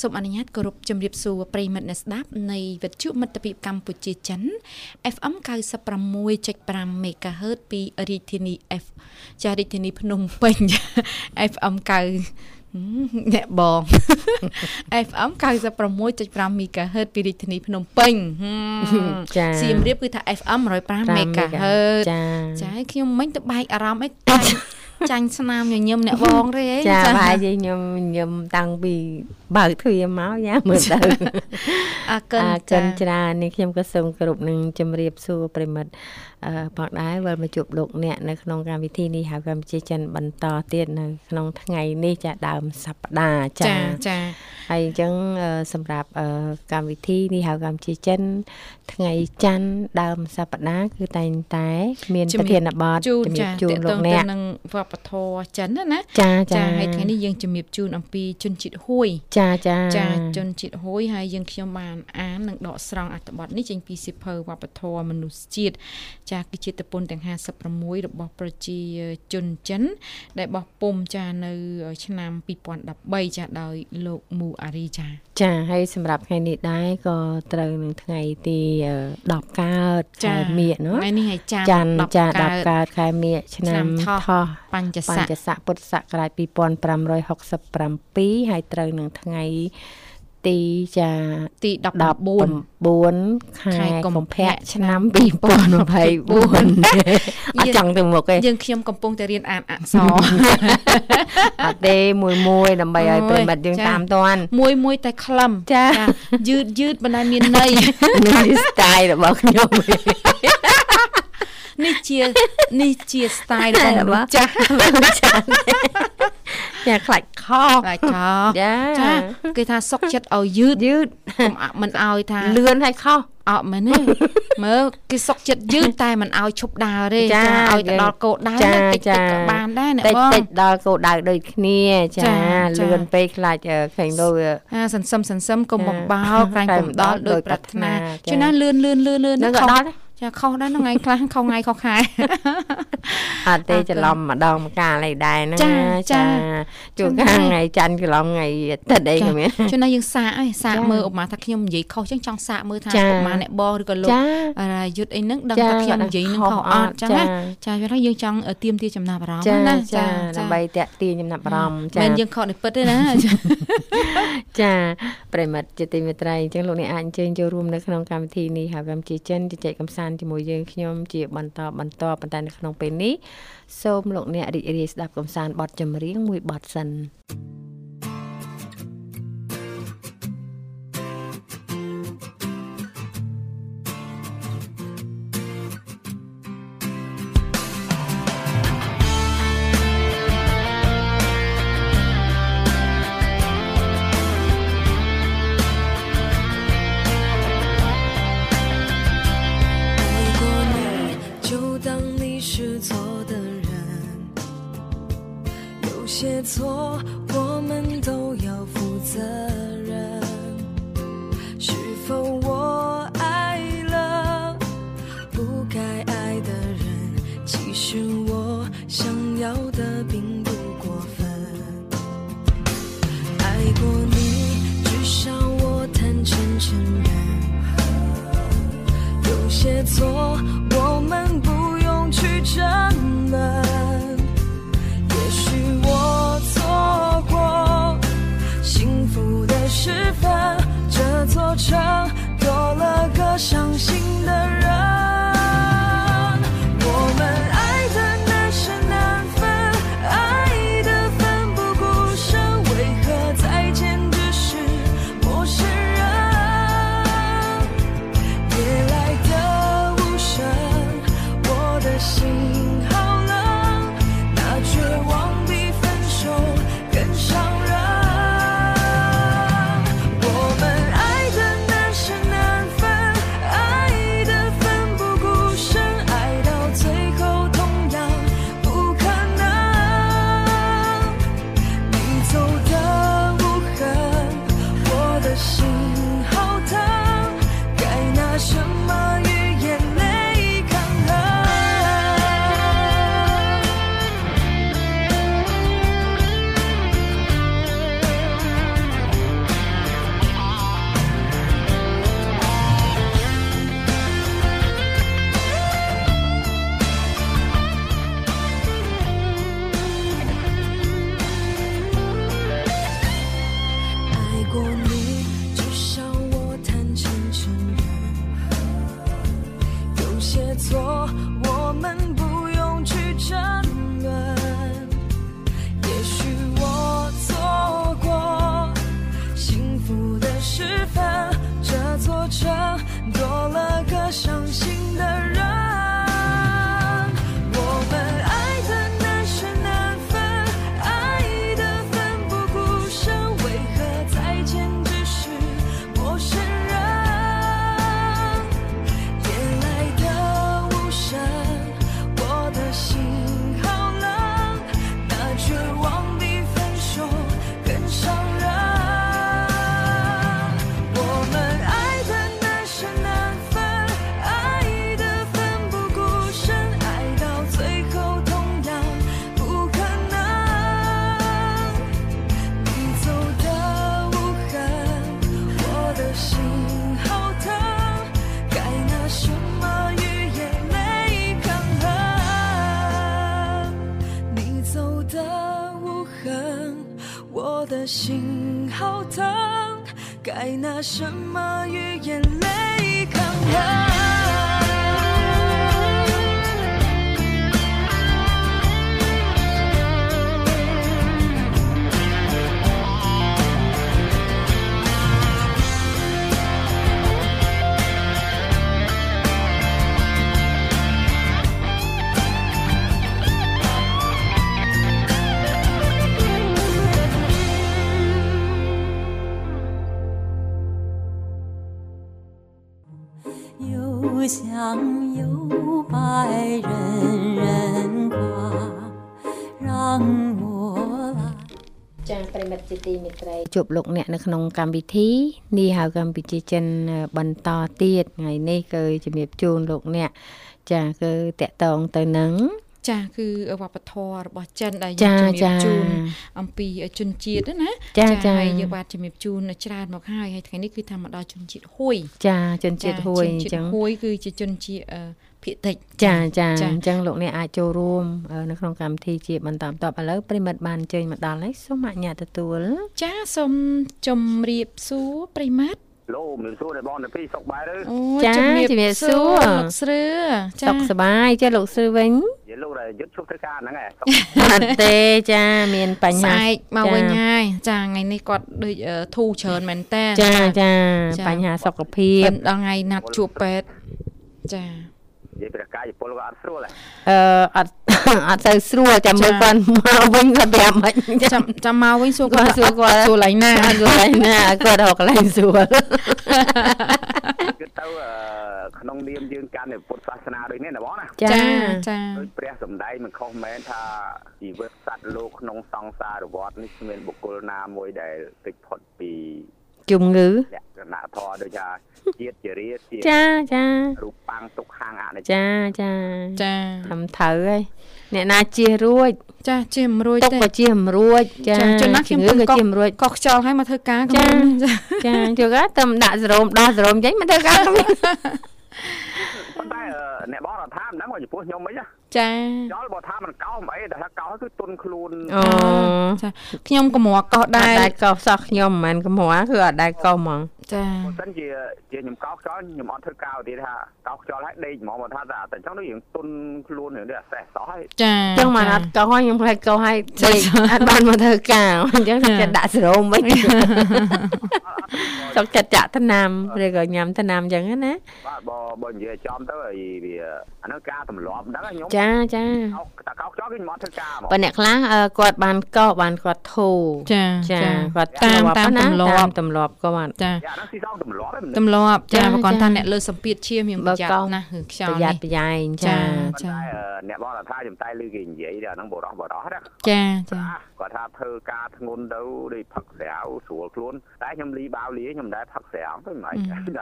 សូមអនុញ្ញាតគោរពជំរាបសួរប្រិយមិត្តអ្នកស្ដាប់នៃវិទ្យុមិត្តភាពកម្ពុជាចិន FM 96.5 MHz ពីរាជធានី F ចារាជធានីភ្នំពេញ FM 9អ្នកបង FM 96.5 MHz ពីរាជធានីភ្នំពេញចាសៀមរាបគឺថា FM 105 MHz ចាចាខ្ញុំមិញទៅបែកអារម្មណ៍អី ចាញ់ស្នាមញញឹមអ្នកបងទេចាបាយខ្ញុំញញឹមតាំងពីបើកទ្វារមកយ៉ាមើលទៅអរគុណអរគុណច្រើននេះខ្ញុំក៏សូមគោរពនឹងជម្រាបសួរប្រិមិត្តអឺ ផងដែរវិលមកជួបលោកអ្នកនៅក្នុងកម្មវិធីនេះហៅកម្ពុជាចិនបន្តទៀតនៅក្នុងថ្ងៃនេះចាដើមសប្តាហ៍ចាចាហើយអញ្ចឹងសម្រាប់កម្មវិធីនេះហៅកម្ពុជាចិន ថ្ងៃច័ន្ទដើមសប្តាហ៍គឺតែងតែ មានប្រធានបទជំរាបជូនលោកអ្នកនឹងវប្បធម៌ចិនណាចាចាហើយថ្ងៃនេះយើងជំរាបជូនអំពីជនជាតិហួយចាចាចាជនជាតិហួយហើយយើងខ្ញុំបានអាននិងដកស្រង់អត្ថបទនេះចេញពីសិភៅវប្បធម៌មនុស្សជាតិចាគឺជាតពុនទាំង56របស់ប្រជាជនចិន ដែលបោះពុំចានៅឆ្នាំ2013ចាដោយលោកមូអារីចាចាហើយសម្រាប់ថ្ងៃនេះដែរក៏ត្រូវនឹងថ្ងៃទី10កើតខែមិញណាថ្ងៃនេះហើយច័ន្ទចា10កើតខែមិញឆ្នាំថោះបញ្ញស័កបញ្ញស័កពុទ្ធសករាជ2567ហើយត្រូវនឹងថ្ងៃ ទីចាទី14 14ខែកុម្ភៈឆ្នាំ2024អត់ចង់ទៅមុខទេយើងខ្ញុំកំពុងតែរៀនអានអក្សរអត់ទេមួយមួយដើម្បីឲ្យប្រិមិត្តយើងតាមតាន់មួយមួយតែខ្លឹមចាយឺតយឺតបណ្ដាមានន័យនេះ style របស់ខ្ញុំនេះជានេះជា style របស់មនុស្សចាស់ចាស់ ចាខ្លាច់ខខ្លាច់ខចាចាគេថាសុកចិត្តឲ្យយឺតយឺតមិនឲ្យថាលឿនឲ្យខុសអត់មែនទេមើលគេសុកចិត្តយឺតតែមិនឲ្យឈប់ដើរទេចាឲ្យទៅដល់គោលដៅតិចតិចក៏បានដែរអ្នកបងតិចដល់គោលដៅដូចគ្នាចាលឿនពេកខ្លាចឃើញទៅអាសន្សឹមសន្សឹមកុំបំបោក្រែងកុំដល់ដោយប្រាថ្នាជួនណាលឿនលឿនលឿនលឿននឹងក៏ដល់ដែរ ចាខុសដែរថ្ងៃខ្លះខុសថ្ងៃខុសខែអត់ទេច្រឡំម្ដងម្កាលអីដែរហ្នឹងចាជួនកាលថ្ងៃច័ន្ទច្រឡំថ្ងៃអាទិត្យអីក៏មានជួនណាយើងសាកឯងសាកមើលឧបមាថាខ្ញុំនិយាយខុសចឹងចង់សាកមើលថាឧបមាអ្នកបងឬក៏លោកយុទ្ធអីហ្នឹងដឹងថាខ្ញុំនិយាយនឹងខុសអត់ចឹងណាចាជួនណាយើងចង់ទៀមទាចំណាប់អារម្មណ៍ណាចាដើម្បីតាក់ទាញចំណាប់អារម្មណ៍ចាមិនយើងខុសនេះពិតទេណាចាប្រិមិត្តជាទីមេត្រីអញ្ចឹងលោកអ្នកអាចអញ្ជើញចូលរួមនៅក្នុងកម្មវិធីនេះហើយកម្មជាចិនជជែកកំសាន្តនជាមួយយើងខ្ញុំជាបន្តបន្តប៉ុន្តែនៅក្នុងពេលនេះសូមលោកអ្នករីករាយស្ដាប់កំសាន្តបទចម្រៀងមួយបទសិន的 ជាទីមេត្រីជួបលោកអ្នកនៅក្នុងកម្មវិធីនេះហៅកម្ពុជាចិនបន្តទៀតថ្ងៃនេះគឺជំរាបជូនលោកអ្នកចាគឺតកតងទៅនឹងចាគឺវប្បធម៌របស់ចិនដែលចាយើងជំរាចាបជូនអំពីជនជាតិណាចាចាហើយយើងបាទជំរាបជូនច្រើនមកហើយហើយថ្ងៃនេះគឺថាមកដល់ជនជាតិហួយចាជនជាតិហួយអជនញ្ជាតិចឹងហួយគឺជាជនជាតិអឺ ភាគតិចចាចាចាអញ្ចឹងលោកអ្នកអាចចូលរួមអឺនៅក្នុងកម្មវិធីជាបន្តបន្ទាប់ឥឡូវប្រិមិត្តបានអញ្ជើញមកដល់ហើយសូមអញ្ញាតទទួលចាសូមជំរាបសួរប្រិមត្តលោមិនសួរតែបងទៅពីសុកបាយឬអូចាជំរាបជំរាបសួសួររលោកស្រឿចាសុខសប្បាយចាលោកស្រីវិញនិយាយលោកតែយុទ្ធឈប់ធ្វើការហ្នឹងឯងសុកអត់ទេចាមានបញ្ស្ហាអែកមកវិញចាហើយចាថ្ងៃនេះគាត់ដូចអឺធូរច្រើនមែនតើចាចាចាបញ្ហាសុខភាពពេលដល់ថ្ងៃណាត់ជួបពេទ្យចា និយាយពីកាយពលក៏អត់ស្រួលដែរអឺអត់អត់ទៅស្រួលតែមើលគាត់មកវិញគាត់ប្រាប់មិនចាចាំចាំមកវិញសួរគាគាត់ត់សួរគាត់សួរឡើងណាអត់យល់ណាគាត់រកកន្លែងស្រួលគឺទៅអឺក្នុងនាមយើងកាន់តែពុទ្ធសាសនាដូចនេះណាបងណាចាចាដូចព្រះសំដែងមិនខុសមែនថាជីវិតសត្វលោកក្នុងសង្សារវដ្តនេះគ្មានបុគ្គលណាមួយដែលគេចផុតពីជំងឺលក្ខណៈធម៌ដូចថា ជាតិជារាជាតិចាចារូបប៉ាំងទុកខាងអនិច្ចចាចាចាធ្វើត្រូវហើយអ្នកណាជៀសរួចចាជៀសមិនរួចទេទុកក៏ជៀសមិនរួចចាចំណាខ្ញុំក៏ជៀសមិនរួចក៏ខ្ចូលហើយមកធ្វើការខ្ញុំចាជួយកតែមិនដាក់សរោមដោះសរោមចេញមកធ្វើការខ្ញុំប៉ុន្តែអ្នកបងថាមិនដឹងចំពោះខ្ញុំវិញចាចូលបើថាមិនកោសមិនអីតែថាកោសគឺទុនខ្លួនអូចាខ្ញុំកម្រកោសដែរតែកោសសោះខ្ញុំមិនមែនកម្រគឺអត់ដែរកោសហ្មង ចាបើសិនជាជាខ្ញុំកោសខ្យល់ខ្ញុំអត់ធ្វើកោទៀតថាកោសខ្យល់ឲ្យដេកហ្មងបើថាតែតែអញ្ចឹងដូចយើងទុនខ្លួននេះអាសេះសោះហើយចាចឹងមកអត់កោសឲ្យខ្ញុំផ្លែកោសឲ្យដេកអត់បានមកធ្វើការអញ្ចឹងគេដាក់សរោមវិញសុកចិត្តចាក់ថ្នាំឬក៏ញ៉ាំថ្នាំអញ្ចឹងណាបាទបើបើនិយាយចំទៅហើយវាអានោះការទម្លាប់មិនដឹងខ្ញុំចាចាកោសតែកោសខ្យល់គឺខ្ញុំអត់ធ្វើការហ្មងបើអ្នកខ្លះអឺគាត់បានកោសបានគាត់ធូរចាចាគាត់តាមធ្លាប់តាមណាទម្លាប់តាមទម្លាប់គាត់ចាយ៉ាហ្នឹងស៊ីសងទម្លាប់ហ្នឹងទម្លាប់ចាចាបើគាត់ចាថាអ្នកលើសម្ពាធឈាមខ្ញុំបើប្រយ័កោត្សនណាគឺខ្យល់ប្រយ័នេះត្នប្រយែងចាចាប៉ុន្តែអឺអ្នកបងរដ្ឋាខ្ញុំតែឮគេនិយាយថាហ្នឹងបរោះបរោះណាចាចាគាត់ថាធ្វើការធ្ងន់ទៅដូចផឹកស្រាវស្រួលខ្លួនតែខ្ញុំលីបាវលីខ្ញុំមិនដែលផឹកស្រាវទៅមិនអីអាហ្នឹងគឺ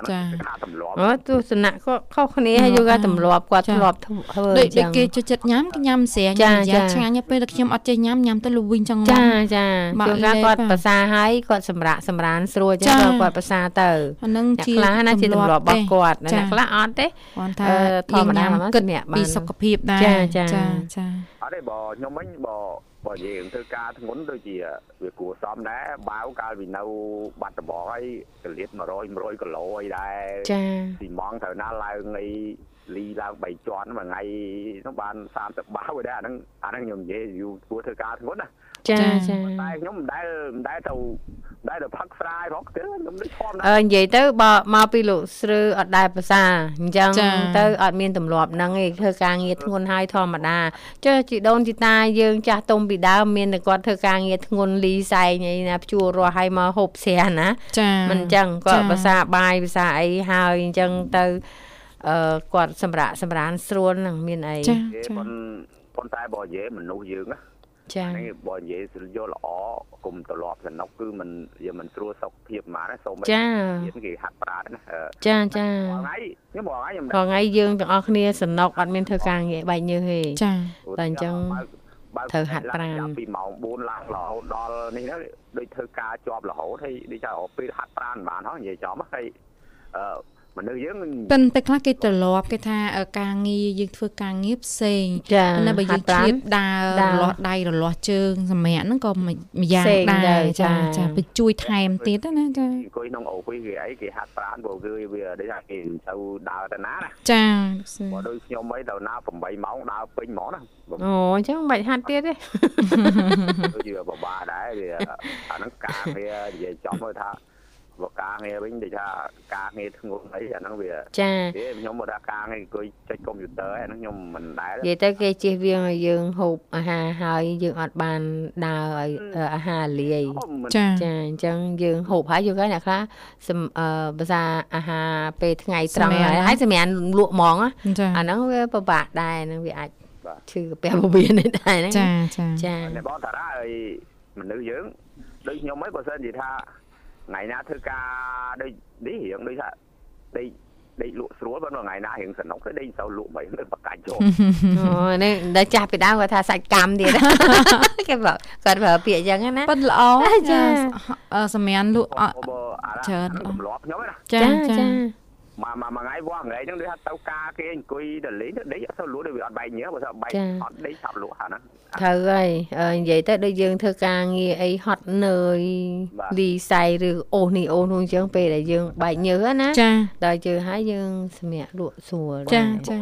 ការទម្លាប់អូទស្សនៈគាត់ខុសគ្នាហើយយកការទម្លាប់គាត់ធ្លាប់ធ្វើដូចអញ្ចឹដូចងគេចូលចិត្តញ៉ាំគេញ៉ាំស្រាញ៉ាំចាយ៉ាចាឆ្ងាញ់ពេលតែខ្ញុំអត់ចេះញ៉ាំញ៉ាំទៅលវិញចឹងចាចាបាក់ជួនកាលលេបគាត់ហ่ะប្រសាហើយគាត់សម្រាកសម្រានស្រួលចឹងចាក៏គាត់ប្រសាទៅអានឹងអ្នកជាខ្លះណាជាទម្លាប់របស់គាត់ចាអ្នកខ្លះអត់ទេគាត់ថាអឺធម្មតាយើងញ៉ាំមកគិតសម្រាប់បានពីសុខភាពដែរចាចាចាចាអត់ទេបើខ្ញុំវិញបើបើនិយាយរឿងធ្វើការធ្ងន់ដូចជាវាគួរសមដែរបាវកាលពីនៅបាត់ដំបងហើយកលៀត100 100គីឡូអីដែរចាស៊ីម៉ងត្រូវណាឡើងអីលីឡើង3ជាន់មួយថ្ងៃនោះបាន30បាវដែរអាហ្នឹងអាហ្នឹងខ្ញុំនិយាយយូរគួរធ្វើការធ្ងន់ណាចាចាតែខ្ញុំមិនដែលមិនដែលទៅមិន ដែលទៅផឹកស្រាយផងទេខ្ញុំដូចធម្មតាអឺនិយាយទៅបើមកពីលោកស្រឿអត់ដែរភាសាអញ្ចឹងចាទៅអត់មានទម្លាប់ហ្នឹងឯងធ្វើការងារធ្ងន់ហើយធម្មតាចុះជីដូនជីតាយើងចាស់ទុំពីដើមមានតែគាត់ធ្វើការងារធ្ងន់លីសែងអីណាព្យួររស់ហើយមកហូបស្រាណាចាមិនអញ្ចឹងគាត់ចាភាសាបាយភាសាអីហើយអញ្ចឹងទៅអឺគាត់សម្រាកសម្រានស្រួលហ្នឹងមានអីចានិយាយចាប៉ុនប៉ុន្តែបើនិយាយមនុស្សយើងណា ចានេះបើនិយាយស្រួលយល់ល្អគុំត្រឡប់សំណុកគឺមិនវាមិនស្រួលសុខភាពហ្មងណាសូមចាទៀតគេហាត់ប្រាណណាអឺចាចាថ្ងៃខ្ញុំបងថ្ងៃខ្ញុំរាល់ថ្ងៃយើងទាំងអស់គ្នាសំណុកអត់មានធ្វើការងារបែកញើសទេចាតែអញ្ចឹងបើត្រូវហាត់ប្រាណចាប់ពីម៉ោង4ឡើងរហូតដល់នេះហ្នឹងដូចធ្វើការជាប់រហូតហើយដូចថាពេលហាត់ប្រាណបានហ្នឹងនិយាយចំហើយអឺ មនុស្សយើងប៉ុន្តែខ្លះគេត្រឡប់គេថាអឺការងារយើងធ្វើការងារផ្សេងចាប៉ុន្តែបើយើងហាត់ប្រាណធៀបដើរដើររលាស់ដៃរលាស់ជើងសម្រាប់ហ្នឹងក៏មិនម្យ៉ាងផ្សេងដែដែររចាចាចាទៅជួយថែមទៀតណាចាអង្គុយក្នុងអូហ្វីសគេអីគេហាត់ប្រាណព្រោះគឺវាដូចថាគេមិនទៅដើរទៅណាណាចាបើដូចខ្ញុំអីទៅណា8ម៉ោងដើរពេញហ្មងណាអូអញ្ចឹងមិនបាច់ហាត់ទៀតទេដូចជាបបាដែរវាអាហ្នឹងការងារនិយាយចំមើលថា បើការងារវិញដូចថាការងារធ្ងន់អីអាហ្នឹងវាចាទេខ្ញុំមកថាការងារអង្គុយចុចកុំព្យូទ័រអាហ្នឹងខ្ញុំមិនដែរនិយាយទៅគេជិះវៀងឲ្យយើងហូបអាហារហើយយើងអត់បានដើរឲ្យអឺអាហារលាយមិនចាចាអញ្ចឹងយើងហូបហើយយកហើយអ្នកខ្លះសំអឺភាសាអាហារពេលថ្ងៃត្រង់សម្រាប់ហើយហើយសម្រាប់លក់ហ្មងណាចាអាហ្នឹងវាពិបាកដែរហ្នឹងវាអាចបាទឈឺកាពះពោះវៀននេះដែរហ្នឹងចាចាចាអ្នកបងតារាអីមនុស្សយើងដូចខ្ញុំហ្នឹងបើសិនជាថា ថ្ងៃណាធ្វើការដូចនេះរៀងដូចថាដេកដេកលក់ស្រួលប៉ុន្តែថ្ងៃណារៀងសំណុកទៅដេកមិនសូវលក់មិននៅបកាច់ចូលអូនេះដល់ចាស់ពីដើមគាត់ថាសាច់កម្មទៀតគេបើគាត់ប្រើពាក្យអញ្ចឹងណាប៉ិនល្អចាសម្រាប់លក់ច្រើនកំឡប់ខ្ញុំណាចាចា មកមកមួយថ្ងៃវងថ្ងៃហ្នឹងដូចថាទៅការគេអង្គុយទៅលេងទៅដេកអត់ទៅលក់ដូចវាអត់បែកញើបើថាបែកអត់ដេកចាប់លក់ហ្នឹងត្រូវហើយអឺនិយាយទៅដូចយើងធ្វើការងារអីហត់នឿយបាទលីសៃឬអូសនេះអូសនោះអញ្ចឹងពេលដែលយើងបែកញើសណាចាដល់ជើហើយយើងសម្រាប់លក់ស្រួលចាដែរចា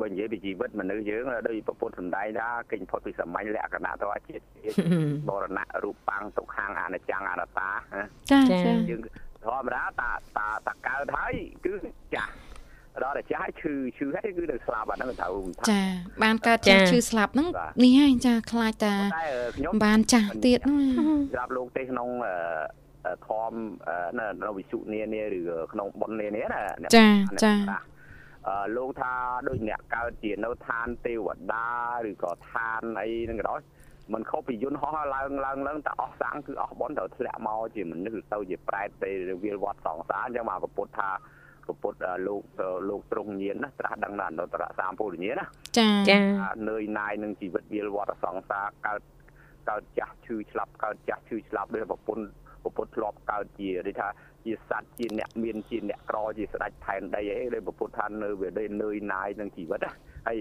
បើនិយាយពីជីវិតមនុស្សយើងដូចប្រពុតសំដែងថាគេផុតពីសម័យលក្ខណៈទៅអាជាតិបរណៈរូបបាំងទុកខាងអនិច្ចំអនត្តាណាចាចាយើង ធម្មតាតាតាតាកើតហើយគឺចាស់ដល់តែចាស់ហើយឈឺឈឺហើយគឺទៅស្លាប់អាហ្នឹងត្រូវថាចាបានកើតចាស់ឈឺស្លាប់ហ្នឹងនេះហើយចាខ្លាចតាតែខ្ញុំបានចាស់ទៀតហ្នឹងស្រាប់លោកទេក្នុងអឺធម៌នៅនៅវិសុនានាឬក្នុងបុណ្យនានាណាអ្នកចាចាអឺលោកថាដូចអ្នកកើតជានៅឋានទេវតាឬក៏ឋានអីហ្នឹងក៏ដោយ มันខុសពីយន្តហោះឡើងឡើងឡើងតែអស់សាំងគឺអស់បនត្រូវធ្លាក់មកជាមនុស្សទៅជាប្រែតទៅវាលវត្តសង្សារអញ្ចឹងមកពុទ្ធថាពុទ្ធលោកលោកទ្រង់ញៀនណាត្រាស់ដឹងដល់អនុត្តរសម្ពុទ្ធញៀនណាចាចានឿយណាយនឹងជីវិតវាលវត្តសង្សារកើតកើតចាស់ឈឺឆ្លាប់កើតចាស់ឈឺឆ្លាប់ដូចប្រពន្ធប្រពុតធ្លាប់កើតជាដូចថាជាសត្វជាអ្នកមានជាអ្នកក្រជាស្ដេចផែនដីអីដូចប្រពុតថានៅវាដូចនឿយណាយនឹងជីវិតណាហើយ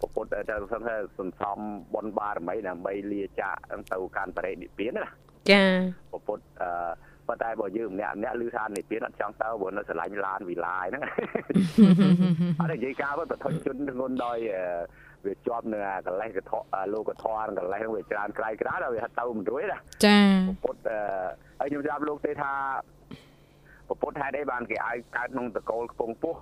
ប្រពុតតែសឹងថាសន្សំបុណ្យបារមីដើម្បីលាចាកទៅកាន់បរិនិព្វានណាចាប្រពុតអឺប៉ុន្តែបើយើងម្នាក់ម្នាក់ឮថានិព្វានអត់ចង់ទៅព្រោះនៅស្រឡាញ់ឡានវិឡាយហ្នឹងអត់និយាយការទៅប្រតិជនធ្ងន់ដោយអឺវាជាប់នៅអាកលេសកធលោកធរកលេសវាច្រើនក្រៃក្រៅដល់វាហត់ទៅមិនរួយណាចាពុទ្ធអឺហើយខ្ញុំចាប់លោកទេថាពុទ្ធហេតុអីបានគេឲ្យកើតក្នុងតកូលខ្ពង់ពោះ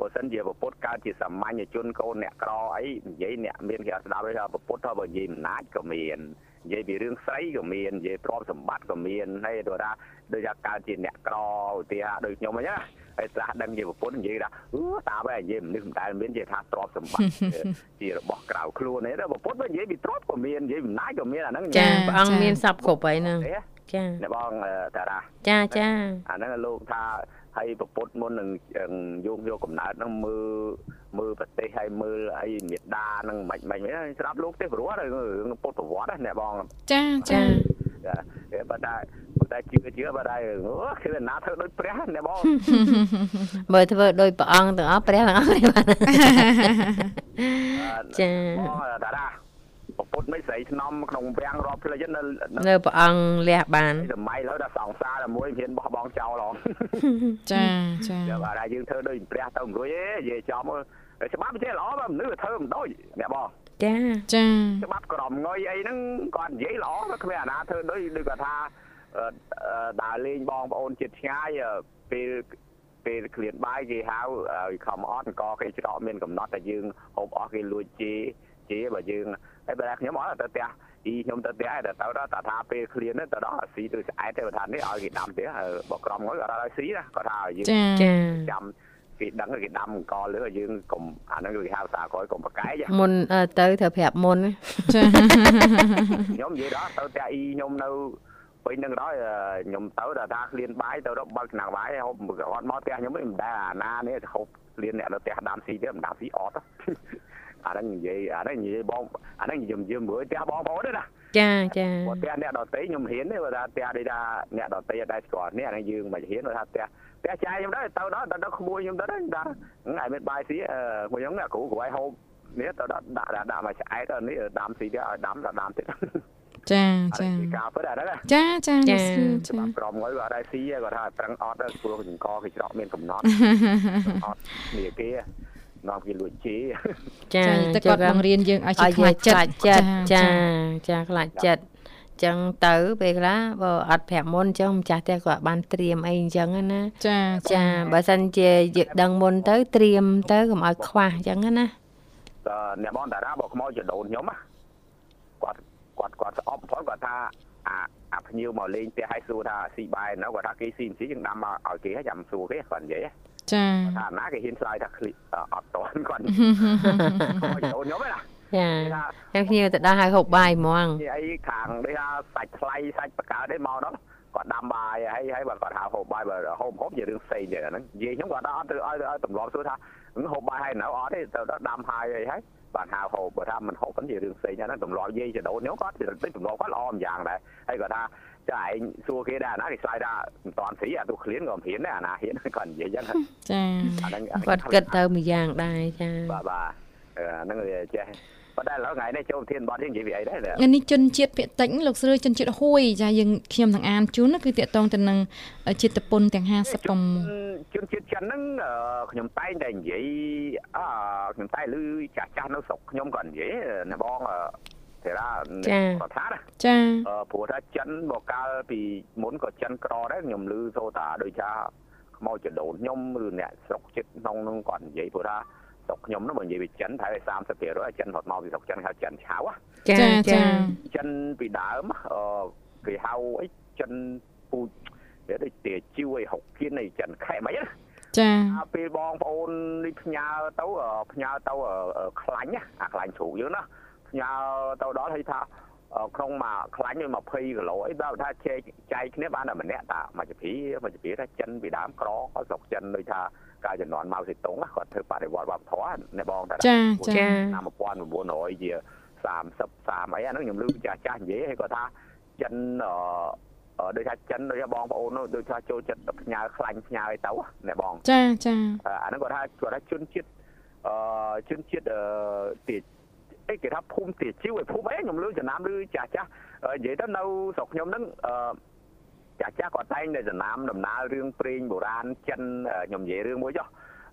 បើសិនជាពុទ្ធកើតជាសាមញ្ញជនកូនអ្នកក្រអីនិយាយអ្នកមានគេអត់ស្ដាប់ទេថាពុទ្ធថាបើនិយាយអំណាចក៏មាននិយាយពីរឿងស្រីក៏មាននិយាយទ្រព្យសម្បត្តិក៏មានហើយទៅថាដូចថាកើតជាអ្នកក្រឧទាហរណ៍ដូចខ្ញុំអញ្ចឹងណាហើយត្រាស់ដឹងជាប្រពន្ធនិយាយថាអឺតាបែនិយាយមនុស្សមិនដែលមាននិយាយថាទ្រព្យសម្បត្តិជារបស់ក្រៅខ្លួនទេប្រពន្ធបើនិយាយពីទ្រព្យក៏មាននិយាយអំណាចក៏មានអាហ្នឹងចាព្រះអង្គមានសັບគ្រប់ហើយហ្នឹងទេចាអ្នកបងតារាចាចាអាហ្នឹងលោកថា ហើយប្រពុតមុននឹងយកយកកំណើតហ្នឹងមើលមើលប្រទេសហើយមើលអីមេដាហ្នឹងមិនមិនមិនស្រាប់លោកទេព្រោះរឿងពុទ្ធប្រវត្តិណាអ្នកបងចាចាចាបើតែបើតែជឿជឿបើតែអូគឺណាធ្វើដូចព្រះអ្នកបងបើធ្វើដោយព្រះអង្គទាំងអស់ព្រះទាំងអស់ទេបាទចាបងតារាប្រ ពុតមិនស្រីថ្នំក្នុងវាំងរាប់ផ្លេចនៅនៅព្រះអង្គលះបានសម័យឡើយដល់សង្សារតែមួយហ៊ានបោះបង់ចោលហងចាចាចាំបាទយើងធ្វើដូចព្រះទៅមិនរួចទេនិយាយចំច្បាប់ប្រទេសល្អបើមនុស្សធ្វើមិនដូចអ្នកបងចាចាច្បាប់ក្រមងុយអីហ្នឹងគាត់និយាយល្អទៅគ្មានអាណាធ្វើដូចដូចគាត់ថាដើរលេងបងប្អូនចិត្តឆ្ងាយពេលពេលក្លៀនបាយគេហៅឲ្យខំអត់អង្គគេច្រកមានកំណត់តែយើងហូបអស់គេលួចជេ ជេបើយើងហើយបើខ្ញុំអត់ទៅផ្ទះអ៊ីខ្ញុំទៅផ្ទះទៅទៅដល់តាថាពេលក្លៀនទៅដល់ស៊ីទៅស្អែតទៅថានេះឲ្យគេដាំទៀតបើក្រមងុយគាត់ឲ្យស៊ីណាគាត់ថាឲ្យយើងចាចាចាំគេដឹងគេដាំអង្គលើយើងកុំអាហ្នឹងគេហៅភាសាក្រោយកុំប្រកែកមុនអឺទៅត្រូវប្រាប់មុនណាចាខ្ញុំនិយាយដល់ទៅផ្ទះអ៊ីខ្ញុំនៅពេញនឹងដល់ខ្ញុំទៅដល់ថាឃ្លានបាយទៅដល់បើកឆ្នាំងបាយហូបគាត់មកផ្ទះខ្ញុំមិនដែរអាណានេះហូបឃ្លានអ្នកនៅផ្ទះដាំស៊ីទៀតមិនដាំស៊ីអត់ អាហ្នឹងនិយាយអាហ្នឹងនិយាយបងអាហ្នឹងខ្ញុំយើងមើលផ្ទះបងប្អូនទេណាចាចាបើផ្ទះអ្នកដតីខ្ញុំហ៊ានទេបើថាផ្ទះដូចថាអ្នកដតីអត់ដែរស្គាល់អ្នកហ្នឹងយើងមិនហ៊ានបើថាផ្ទះផ្ទះចាយខ្ញុំដែរទៅដល់ទៅដល់ក្មួយខ្ញុំទៅដែរថាថ្ងៃមានបាយស៊ីអឺមួយខ្ញុំគ្រូគ្រូឲ្យហូបនេះទៅដល់ដាក់ដាក់មកឆ្អែតនេះដាំស៊ីទៀតឲ្យដាំដល់ដាំទៀតចាចាពីការពិតអាហ្នឹងចាចាចាចាច្បាប់ក្រមមួយក៏អត់ដែរស៊ីគាត់ថាប្រឹងអត់ទៅព្រោះចង្កគេច្រកមានកំណត់អត់នេះគេ នាំគេលួចជីចាចាតែគាត់បង្រៀនយើងឲ្យជាឲ្យខ្លាចចិត្តចិត្តចាចាខ្លាចចិត្តចឹងទៅពេលខ្លះបើអត់ប្រាប់មុនចឹងម្ចាស់ផ្ទះក៏បានត្រៀមអីអញ្ចឹងណាចាចាបើសិនជាយើងដឹងមុនទៅត្រៀមទៅកុំឲ្យខ្វះអញ្ចឹងណាតើអ្នកបងតារាបើខ្មោចចដូនខ្ញុំគាត់គាត់គាត់ស្អប់ផងគាត់ថាអាអាភ្ញៀវមកលេងផ្ទះឲ្យសួរថាស៊ីបាយនៅគាត់ថាគេស៊ីមិនស៊ីយើងដាំមកឲ្យគេឲ្យចាំសួរគេគាត់និយាយ ចាថាណាគេហ៊ានឆ្លើយថាឃ្លីអត់តន់គាត់ខ្មោចចដូនខ្ញុំណាចាថាហើយគ្នាទៅដល់ឲ្យហូបបាយហ្មងនិយាយខាងដូចថាសាច់ថ្លៃសាច់បកើទេមកដល់គាត់ដាំបាយហើយហើយបើគាត់ហៅហូបបាយបើហូបហូបជារឿងផ្សេងទៀតអាហ្នឹងនិយាយខ្ញុំគាត់អត់ទៅឲ្យឲ្យទម្លាប់សួរថាហូបបាយហើយនៅអត់ទេទៅដល់ដាំហើយអីហើយបានហៅហូបបើថាមិនហូបហ្នឹងជារឿងផ្សេងហ្នឹងទម្លាប់និយាយចដូនខ្ញុំគាត់ទៅទម្លាប់គាត់ល្អម្យ៉ាងដែរហើយគាត់ថា ចាឯងសួរគេដែរណាគេឆ្លើយថាមិនតាន់ស្រីអាទូឃ្លៀនក៏មិនហ៊ានដែរអាណាហ៊ានគាត់និយាយចឹងចាអាហ្នឹងគាត់គិតទៅមួយយ៉ាងដែរចាបាទបាទអាហ្នឹងវាចេះប៉ុន្តែឥឡូវថ្ងៃនេះចូលប្រធានបទយើងនិយាយពីអីដែរថ្ងៃនេះជនជាតិភាគតិចលោកស្រីជនជាតិហួយចាយើងខ្ញុំនឹងអានជូនណាគឺតកតងទៅនឹងជាតិពុនទាំង56ជនជាតិចិនហ្នឹងអឺខ្ញុំតែងតែនិយាយអឺខ្ញុំតែឮចាស់ចាស់នៅស្រុកខ្ញុំក៏និយាយណាបងអឺ ទេរ៉ាគាត់ថាណាចាអឺព្រោះថាចិនមកកាលពីមុនក៏ចិនក្រដែរខ្ញុំឮសូតាដូចថាខ្មោចចដូនខ្ញុំឬអ្នកស្រុកចិត្តក្នុងហ្នឹងគាត់និយាយព្រោះថាស្រុកខ្ញុំហ្នឹងបើនិយាយពីចិនប្រហែល30%ចិនរត់មកពីស្រុកចិនហៅចិនឆៅចាចាចាចាចិនពីដើមអឺគេហៅអីចិនពូជវាដូចទាជីវអីហុកគៀនអីចិនខេមអីណាចាអាពេលបងប្អូននេះផ្ញើទៅអឺផ្ញើទៅអឺខ្លាញ់ណាអាខ្លាញ់ជ្រូកយើងណា ផ្ញើទៅដល់ហើយថាអឺក្នុងមួយខ្លាញ់20គីឡូអីដល់ថាចែកចែកគ្នាបានតែម្នាក់តាមួយជពីមួយជពីថាចិនពីដើមក្រគាត់ស្រុកចិនដូចថាកាលជំនាន់ម៉ៅសេតុងណាគាត់ធ្វើបដិវត្តវប្បធម៌អ្នកបងតាចាចាចាឆ្នាំ1900ជា30 30អីអាហ្នឹងខ្ញុំឮពីចាស់ចាស់និយាយហើយគាត់ថាចិនអឺអឺដូចថាចិនដូចថាបងប្អូននោះដូចថាចូលចិត្តផ្ញើខ្លាញ់ផ្ញើអីទៅណាបងចាចាអឺអាហ្នឹងគាត់ថាគាត់ថាជនជាតិអឺជនជាតិអឺទា អីគេថាភូមិទាជីវឯភូមិអីខ្ញុំឮចំណាំឮចាស់ចាស់អឺនិយាយទៅនៅស្រុកខ្ញុំហ្នឹងអឺចាស់ចាស់គាត់តែងតែចំណាំដំណើររឿងព្រេងបុរាណចិនអឺខ្ញុំនិយាយរឿងមួយចុះ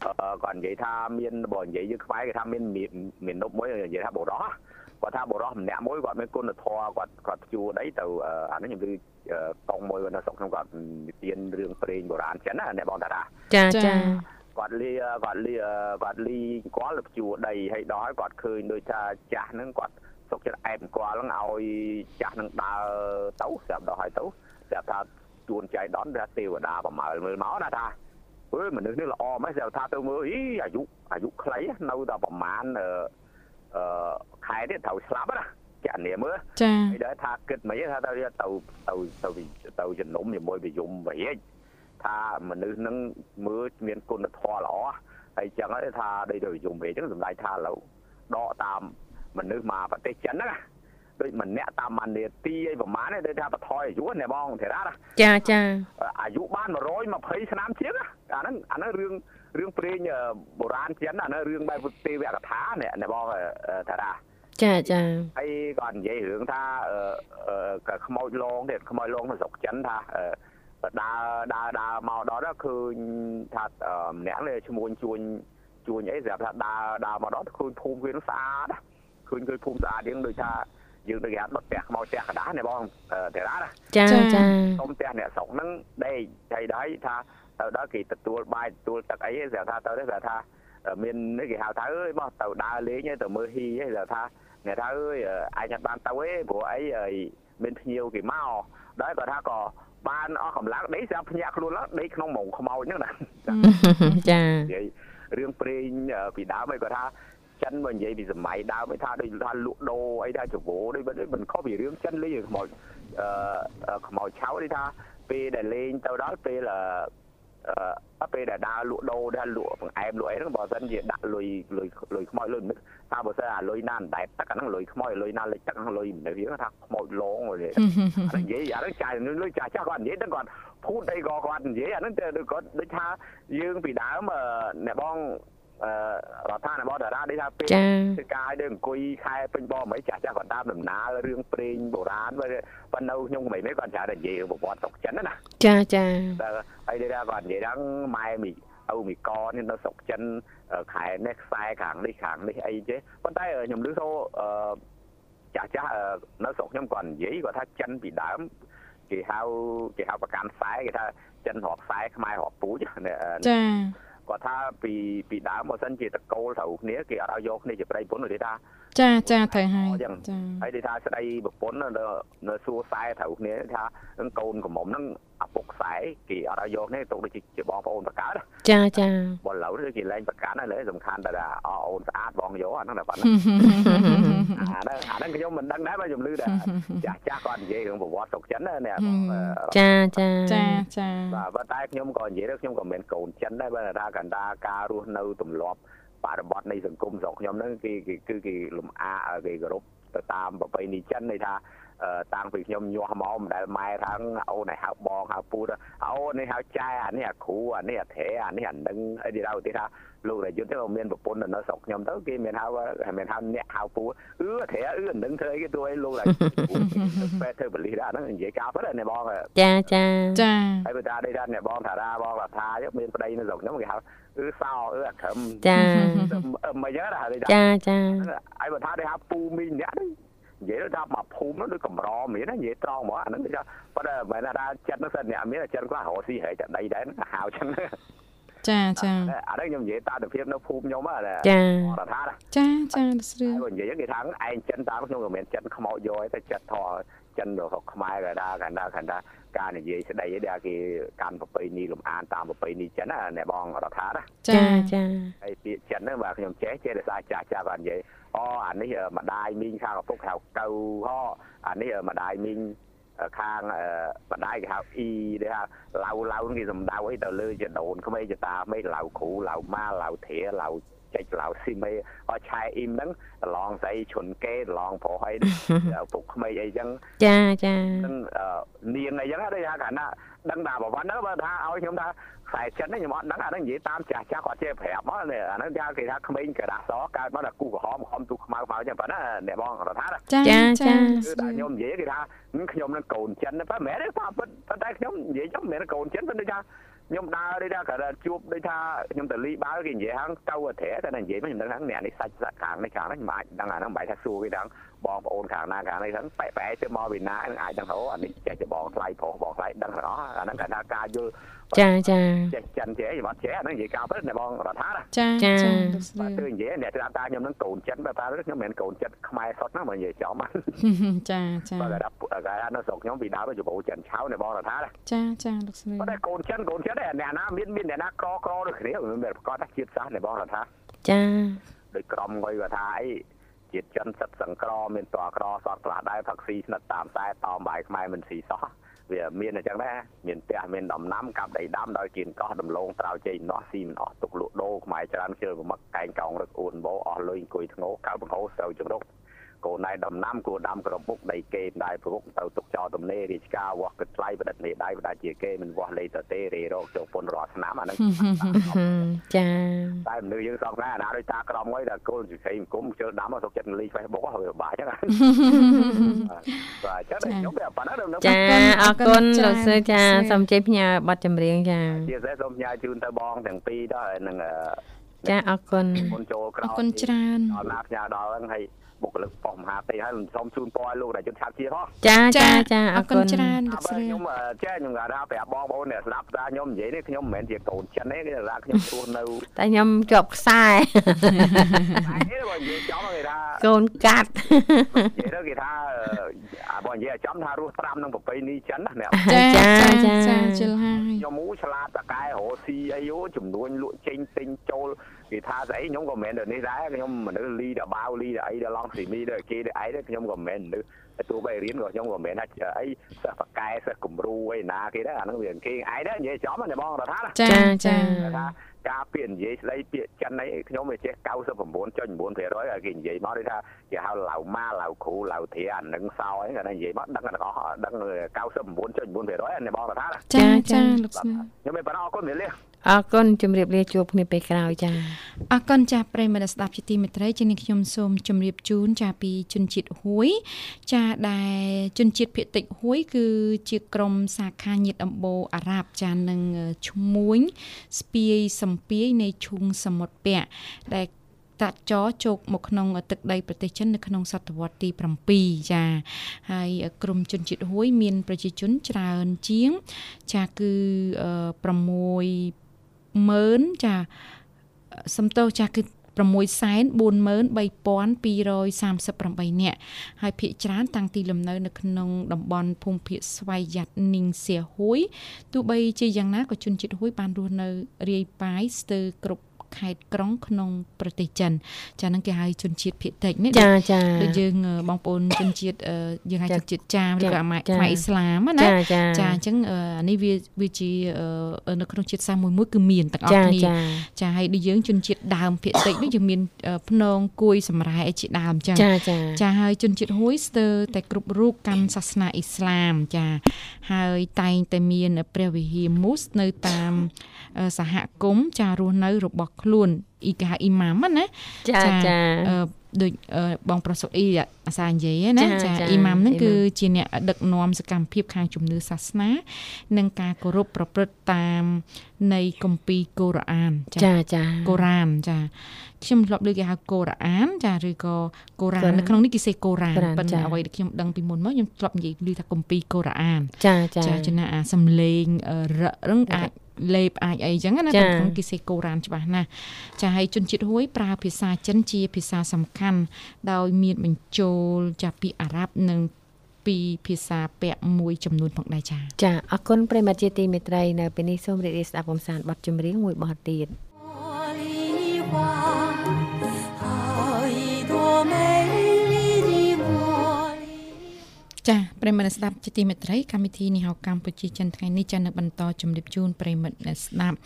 អឺគាត់និយាយថាមានបើនិយាយយើងខ្មែរគេថាមានមានមាននប់មួយនិយាយថាបុរសគាត់ថាបុរសម្នាក់មួយគាត់មានគុណធម៌គាត់គាត់ជួដីទៅអឺអានេះខ្ញុំឮអឺកងមួយនៅស្រុកខ្ញុំគាត់និទានរឿងព្រេងបុរាណចិនណាអ្នកបងតារាចាចា គាត់លាគាត់លាគាត់លីគាត់លជួដីហើយដល់ហើយគាត់ឃើញដូចថាចាស់ហ្នឹងគាត់សុកចិត្តអែបគាត់ហ្នឹងឲ្យចាស់ហ្នឹងដើរទៅស្រាប់ដល់ហើយទៅស្រាប់ថាជួនចៃដនថាទេវតាប្រមើលមើលមកណាថាអើយមនុស្សនេះល្អម៉េចស្រាប់ថាទៅមើលអីអាយុអាយុខ្លីនៅតែប្រហែលអឺអឺខែទៀតត្រូវស្លាប់ណាចាក់នាមើលចាហើយដល់ថាគិតមិនថាទៅទៅទៅទៅទៅជំនុំជាមួយវិយមវិរិយ ថាមនុស្សនឹងមើលមានគុណធម៌ល្អហើយចឹងហើយថាដូចទៅវិយមវិរិយចឹងសម្ដេចថាឡូវដកតាមមនុស្សមកប្រទេសចិនហ្នឹងណាដូចម្នាក់តាមម៉ានេទីអីប្រហែលទេដូចថាបថយអាយុណាបងធីរ៉ាណាចាចាអាយុបាន120ឆ្នាំជាងណាអាហ្នឹងអាហ្នឹងរឿងរឿងព្រេងបុរាណចិនអាហ្នឹងរឿងបែបទេវកថានេះណាបងតារាចាចាហើយគាត់និយាយរឿងថាអឺអឺក៏ខ្មោចលងទៀតខ្មោចលងនៅស្រុកចិនថាអឺ ដើរដើរដើរមកដល់ đó ឃើញថាអឺម្នាក់នេះឈ្មោះជួញជួញអីស្រាប់ថាដើរដើរមកដល់ឃើញភូមិវានឹងស្អាតណាឃើញឃើញភូមិស្អាតយើងដូចថាយើងទៅគេហៅដុតផ្ទះខ្មោចផ្ទះកណ្ដាស់ណាបងអឺទេរ៉ាណាចាចាសុំផ្ទះអ្នកស្រុកហ្នឹងដេកហើយដល់ថាទៅដល់គេទទួលបាយទទួលទឹកអីស្រាប់ថាទៅស្រាប់ថាមាននេះគេហៅថាអើយបោះទៅដើរលេងទៅមើលហ៊ីស្រាប់ថាអ្នកថាអើយអញអត់បានទៅទេព្រោះអីមានភ្ញៀវគេមក ដល់គាត់ថាក៏បានអស់កម្លាំងដេកស្រាប់ភ្ញាក់ខ្លួនឡើងដេកក្នុងម៉ងខ្មោចហ្នឹងណាចានិយាយរឿងព្រេងពីដើមឯងគាត់ថាចិនមកនិយាយពីសម័យដើមឯងថាដូចថាលក់ដូរអីថាចវោដូចមិនខុសពីរឿងចិនលេងខ្មោចអឺខ្មោចឆៅនេះថាពេលដែលលេងទៅដល់ពេលអអឺ ពេលដែលដើរលក់ដូរដែលលក់បង្អែមលក់អីហ្នឹងបើសិនជាដាក់លុយលុយលុយខ្មោចលុយមិនថាបើសិនអាលុយណាដែតទឹកអាហ្នឹងលុយខ្មោចលុយណាលិចទឹកហ្នឹងលុយមនុស្សយើងថាខ្មោចឡងវិញអាហ្នឹងនិយាយអាហ្នឹងចាយលុយចាស់ចាស់គាត់និយាយហ្នឹងគាត់ភូតអីក៏គាត់និយាយអាហ្នឹងទៅគាត់ដូចថាយើងពីដើមអ្នកបងអឺ រដ្ឋាភិបាលតារាដូចថាពេលចាធ្វើការឲ្យដូចអង្គុយខែពេញបមិនចាស់ចាស់គាត់តាមដំណើររឿងព្រេងបុរាណប៉ុន្តែខ្ញុំក្មេងៗគាត់ច្រើនតែនិយាយរឿងប្រវត្តិស្រុកចិនណាចាចាតែហើយដូចថាគាត់និយាយហ្នឹងម៉ែមីឪមីកនេះនៅស្រុកចិនខែនេះខ្សែខាងនេះខាងនេះអីចេះប៉ុន្តែខ្ញុំឮសូអឺចាស់ចាស់នៅស្រុកខ្ញុំគាត់និយាយគាត់ថាចិនពីដើមគេហៅគេហៅប្រកាន់ខ្សែគេថាចិនរកខ្សែខ្មែររកពូជចា គាត់ថាពីពីដើមបើសិនជាតកូលត្រូវគ្នាគេអត់ឲ្យយកគ្នាជាប្តីប្រពន្ធទេថា ចាចាត្រូវហើយចឹងចាហើយគេថាស្ដីប្រពន្ធនៅនៅសួរខ្សែត្រូវគ្នាថានឹងកូនកំមុំហ្នឹងឪពុកខ្សែគេអត់ឲ្យយកនេះទុកដូចជាបងប្អូនបកើតចាចាបើឡូវនេះគេលែងប្រកាន់ហើយលើសំខាន់តែថាអអូនស្អាតបងយកអាហ្នឹងតែប៉ុណ្ណឹងអាហ្នឹងអាហ្នឹងខ្ញុំមិនដឹងដែរបើខ្ញុំឮតែចាស់ចាស់គាត់និយាយរឿងប្រវត្តិស្រុកចិនណានេះបងចាចាចាចាបាទប៉ុន្តែខ្ញុំក៏និយាយទៅខ្ញុំក៏មានកូនចិនដែរបើថាកណ្ដាលការរស់នៅទម្លាប់ បរិបទនៃសង្គមស្រុកខ្ញុំហ្នឹងគេគេគឺគេលំអាគេគោរពទៅតាមប្រពៃណីចិនន័យថាអឺតាំងពីខ្ញុំញាស់មកមិនដែលម៉ែថាអូនឲ្យហៅបងហៅពូអូននេះហៅចែអានេះអាគ្រូអានេះអាត្រែអានេះអានឹងអីទីដល់ទីថាលោករយុទ្ធទៅមានប្រពន្ធនៅស្រុកខ្ញុំទៅគេមានហៅមានហៅអ្នកហៅពូអឺត្រែអឺអានឹងធ្វើអីគេទួយលោករយុទ្ធពេលធ្វើបលិសដែរហ្នឹងនិយាយការពិតណាបងចាចាចាហើយបើតាដេកថាអ្នកបងតារាបងរដ្ឋាមានប្តីនៅស្រុកខ្ញុំគេហៅអឺសោអឺអាក្រឹមចាមិនយ៉ាងណាហៅចាចាហើយបើថាគេហៅពូមីងអ្នកហ្នឹងនិយាយថាមកភូមិនោះដូចកម្រមានណានិយាយត្រង់ហ្មងអាហ្នឹងគេប៉ុន្តែមិនថាចិត្តនោះសិនអ្នកមានចិត្តខ្លះរកស៊ីហែកតែដីដែរហៅចឹងចាចាអានេះខ្ញុំនិយាយតាមភាពនៅភូមិខ្ញុំហ្នឹងចារដ្ឋាចាចាស្រឿហើយនិយាយគេថាឯងចិនតាមខ្ញុំក៏មានចិត្តខ្មោចយកតែចិត្តធေါ်ចិនរបស់ខ្មែរក៏ដែរកណ្ដាលកណ្ដាល ការនិយាយស្ដីដែលគេកាន់ប្រពៃណីលំអានតាមប្រពៃណីចិនណាអ្នកបងរដ្ឋាណាចាចាហើយពាក្យចិនហ្នឹងបាទខ្ញុំចេះចេះដោយសារចាស់ចាស់គាត់និយាយអូអានេះម្ដាយមីងខាងឪពុកហៅកៅហោអានេះម្ដាយមីងខាងម្ដាយគេហៅអ៊ីដែលហៅឡៅឡៅគេសំដៅអីទៅលើចដូនក្មេងចតាមេឡៅគ្រូឡៅម៉ាឡៅធាឡៅ ចេចឡៅស៊ីមេអឆែអ៊ីមហ្នឹងប្រឡងស្អីឈុនគេប្រឡងប្រុសអីឪពុកក្មេងអីចឹងចាចានឹងនាងអីចឹងដូចថាកាលណាដឹងថាប្រវត្តិហ្នឹងបើថាឲ្យខ្ញុំថាខ្សែចិត្តនេះខ្ញុំអត់ដឹងអាហ្នឹងនិយាយតាមចាស់ចាស់គាត់ចេះប្រាប់មកអាហ្នឹងគេគេថាក្មេងកដាសកើតមកដល់គូក្រហមខំទូខ្មៅខ្មៅចឹងប៉ុណ្ណាអ្នកបងរដ្ឋាចាចាគឺតែខ្ញុំនិយាយគេថាខ្ញុំនឹងកូនចិនប៉ុន្តែមិនមែនទេប៉ប៉ុន្តែខ្ញុំនិយាយចឹងមិនមែនកូនចិនប៉ុន្តែថា ខ្ញុំដើរដូចថាគាត់ជួបដូចថាខ្ញុំទៅលីបាល់គេនិយាយហាងទៅអធិតែនិយាយមិនដឹងថាអ្នកនេះសាច់ខាងនេះខាងនេះមិនអាចដឹងអាហ្នឹងបែរថាសួរគេដឹងបងប្អូនខាងណាខាងនេះហ្នឹងបែកបែកទៅមកពីណាអាចដឹងអូអានេះចេះតែបងថ្លៃប្រុសបងថ្លៃដឹងទាំងអស់អាហ្នឹងគេថាការយល់ ចាចាចេះចិនចេះខ្ញុំអត់ចេះអាហ្នឹងនិយាយការពិតអ្នកបងរដ្ឋាណាចាចាលោកស្បារឿទគឺនិយាយអ្នកតាមតាខ្ញុំហ្នឹងកូនចិនបែបថាខ្ញុំមិនមែនកូនចិនខ្មែរសុទ្ធហ្នឹងមកនិយាយចំបាទចាចាបើគេថាគេថានៅស្រុកខ្ញុំពីដើមទៅបោចិនឆៅអ្នកបងរដ្ឋាណាចាចាលោកស្រឿប៉ុន្តែកូនចិនកូនចិនដែរអ្នកណាមានមានអ្នកណាក្រក្រដូចគ្នាមិនមែនប្រកាសថាជាតិសាសន៍អ្នកបងរដ្ឋាចាដោយក្រមគាត់គាត់ថាអីជាតិចិនសិតសង្ក្រមានតក្រសតខ្លះដែរផឹកស៊ីស្និតតាមខ្សែតមបាយខ្មែរមិនស៊ីសោះ វាមានអញ្ចឹងដែរមានផ្ទះមានដំណាំកាប់ដីដាំដោយគៀនកោះដំឡូងត្រោជ័យនោះស៊ីមិនអស់ទុកលក់ដូរខ្មែរច្រើនជើប្រមឹកកែងកោងរឹកអួនបោអស់លុយអង្គុយធ្ងោកៅបង្ហោស្រូវចង្រុក កូនណៃដំណាំគួរដាំក្របមុខដីគេមិនដែរប្រមុខទៅទុកចោលទំនេររាជការវាស់គិតថ្លៃបដិទ្ធនេដៃបដាជាគេមិនវាស់លេទៅទេរេរោគចូលពុនរាល់ឆ្នាំអាហ្នឹងចាតែមនុស្សយើងសោកណាស់អាណាដូចតាក្រមហើយដល់គោលជិះអង្គមជិលដាំមកសុកចិត្តលី Facebook ហើយវាបាក់អញ្ចឹងបាទចឹងខ្ញុំវាប៉ុណ្ណឹងដល់ចាអរគុណលោកសឿចាសូមជ័យផ្ញើប័ណ្ណចម្រៀងចាជាពិសេសសូមផ្ញើជូនទៅបងទាំងពីរទៅនឹងចាអរគុណមុនចូលក្រោអរគុណច្រើនដល់ណាផ្ញើដល់ហ្នឹងហើយ បុគ្គលិកប៉ុស្តិ៍មហាទេហើយសូមជូនពរឲ្យលោករាជយុទ្ធឆាប់ជាហោះចាចាចាអអររគុគុណណច្រើនលោកបើស្រឿខ្ញុំចេះខ្ញុំគាត់ថាប្រាប់បងប្អូនអ្នកស្ដាប់ថាខ្ញុំនិយាយនេះខ្ញុំមិនមែនជាកូនចិនទេគេថាខ្ញុំរស់នៅតែខ្ញុំជាប់ខ្សែតែនេះបើនិយាយចំគេថាកូនកាត់និយាយទៅគេថាអាបើនិយាយចំថារស់ត្រាំនឹងប្រពៃណីចិនណាអ្នកចាចាចាចាចាជិលហើ យខ្ញុំមូឆ្លាតតកែរោស៊ីអីយោចំនួនលក់ចេញទិញចូលគេថាស្អីខ្ញុំក៏មិនមែនដូចនេះដែរខ្ញុំមនុស្សលីដល់បាវលីដល់អីដល់ឡងស៊ីមីដល់គេដល់អីដែរខ្ញុំក៏មិនមែនមនុស្សទោះបីរៀនក៏ខ្ញុំក៏មិនមែនថាអីសិស្សបកែសិស្សគំរូអីណាគេដែរអាហ្នឹងវាគេឯងដែរនិយាយចំណាបងរដ្ឋាណាចាចាថា ការពាក្យនិយាយស្ដីពាក្យចិនអីខ្ញុំវាចេះ99.9%ឲ្យគេនិយាយមកដូចថាគេហៅឡៅម៉ាឡៅគ្រូឡៅធាអានឹងសោអីគាត់និយាយមកដឹងទាំងអស់ដឹង99.9%ណាបងរដ្ឋាណាចាចាលោកស្នេហ៍ខ្ញុំមានបារម្ភអរគុណមេលា អរគុណជំរាបលាជួបគ្នាពេលក្រោយចាអរគុណចាស់ប្រិយមិត្តស្ដាប់ជាទីមេត្រីជានេះខ្ញុំសូមជម្រាបជូនចាពីជនជាតិហួយ ចាដែលជនជាតិភាគតិចហួយ គឺជាក្រុមសាខាញាតិអំបូរអារ៉ាប់ចានឹងឈ្មួញស្ពាយសំពាយនៃឈូងសមុទ្រពាក់ដែលតាក់ចរជោគមកក្នុងទឹកដីប្រទេសចិននៅក្នុងសតវត្សទី7ចាហើយក្រមជនជាតិហួយ មានប្រជាជនច្រើនជាង ចាគឺ6 60000ចាសំទោសចាគឺ643,3238នាក់ហើយភាគច្រើនតាំងទីលំនៅនៅក្នុងតំបន់ភូមិភាគស្វ័យយ៉ាត់នីងសៀហួយទោះបីជាយ៉ាងណាក៏ជនជាតិហួយបានរស់នៅរាយប៉ាយស្ទើរគ្រប់ ខេត្តក្រុងក្នុងប្រទេសចិនចាហ្នឹងគេហៅជនជាតិភាគតិចនេះចាចាដូចយើងអឺបងប្អូនជនជាតិអឺយើងហៅចាជនជាតិចាមឬចាក៏អាម៉ែចាខ្មែរអ៊ីស្លាមណាចាចាចាអញ្ចឹងអឺអានេះវាវាជាអឺនៅក្នុងជាតិសាសន៍មួយមួយគឺមានទាំងអស់ចាគ្នាចាចាហើយដូចយើងជនជាតិដើមភាគតិចនេះយើងមានអឺភ្នងគួយសម្រែអីជាដើមអញ្ចឹងចាចាចាហើយជនជាតិហួយស្ទើរតែគ្រប់រូបកាន់សាសនាអ៊ីស្លាមចាហើយតែងតែមានព្រះវិហារមូសនៅតាមអឺ សហគមន៍ចារស់នៅរបស់ខ្លួនអ៊ីកាអ៊ីម៉ាមណាចាចាអឺដូចអឺបងប្រុសសុកអ៊ីអាសានិយាយណាចាចាចាអ៊ីម៉ាមហ្នឹងអ៊ីម៉ាមគឺជាអ្នកដឹកនាំសកម្មភាពខាងជំនឿសាសនា និងការគោរពប្រព្រឹត្តតាមនៃគម្ពីរកូរ៉ាអានចាចាកូរ៉ានចា ខ្ញុំធ្លាប់លើគេហៅកូរ៉ាអានចាឬក៏កូរ៉ាកូនរ៉ាននៅក្នុងនេះគេសេកូរ៉ានកូរ៉ានប៉ុន្ចាតែអ្វីដែលខ្ញុំដឹងពីមុនមកខ្ញុំធ្លាប់និយាយឮថាគម្ពីរកូរ៉ាអានចាចាចាចំណាអាសំលេងអឺរឹករឹងអាចលេបអាចអីចឹងណាចាតែក្នុងគេសេកូរ៉ានច្បាស់ណាស់ចាហើយជនជាតិហួយប្រើភាសាចិនជាភាសាសំខាន់ដោយមានបញ្ចូលចាពីអារ៉ាប់និងពីភាសាពាក់មួយចំនួនផងដែរចាចាអរគុណប្រិយមិត្តជាទីមេត្រីនៅពេលនេះសូមរីករាយស្ដាប់កំសាន្តបទចម្រៀងមួយបទទៀត茉莉花， ចាប្រិយមិត្តអ្នកស្ដាប់ជាទីមេត្រីកម្មវិធីនេះហៅកម្ពុជាចិនថ្ងៃនេះចានៅបន្តជំរាបជូនប្រិយមិត្តអ្នកស្ដាប់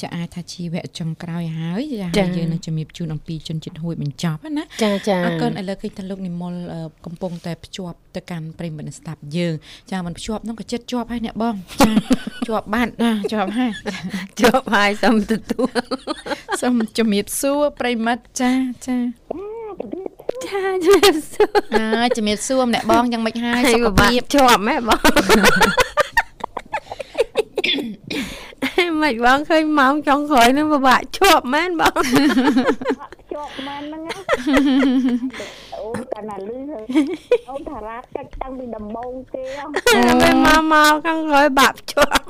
ចាអាចថាជាវគ្គចុងក្រោយហើយចាហើយយើងនឹងជំរាបជូនអំពីជនជាតិហួយបញ្ចប់ណាចាចាអរគុណឥឡូវឃើញថាលោកនិមលអឺកំពុងតែភ្ជាប់ទៅកាន់ប្រិយមិត្តអ្នកស្ដាប់យើងចាមិនភ្ជាប់នោះក៏ចិត្តជាប់ហើយអ្នកបងចាជាប់បានណាជាប់ហើយជាប់ហើយសូមទទួលសូមជំរាបសួរប្រិយមិត្តចាចា ចាជំរាបសួរអើជំរាបសួរម្នាក់បងយ៉ាងម៉េចហើយសុខពិបាកភាពជាប់ម៉ែបង មិនបងឃើញម៉ោងចុងក្រោយនឹងពិបាកជាប់មែនបងជាប់មែនហ្នឹងណាអូនកាលណាលឺហើយអូនថារ៉ាកាច់តាំងពីដំបូងទេហ៎មិនមកមកខាងក្រោយបាក់ជាប់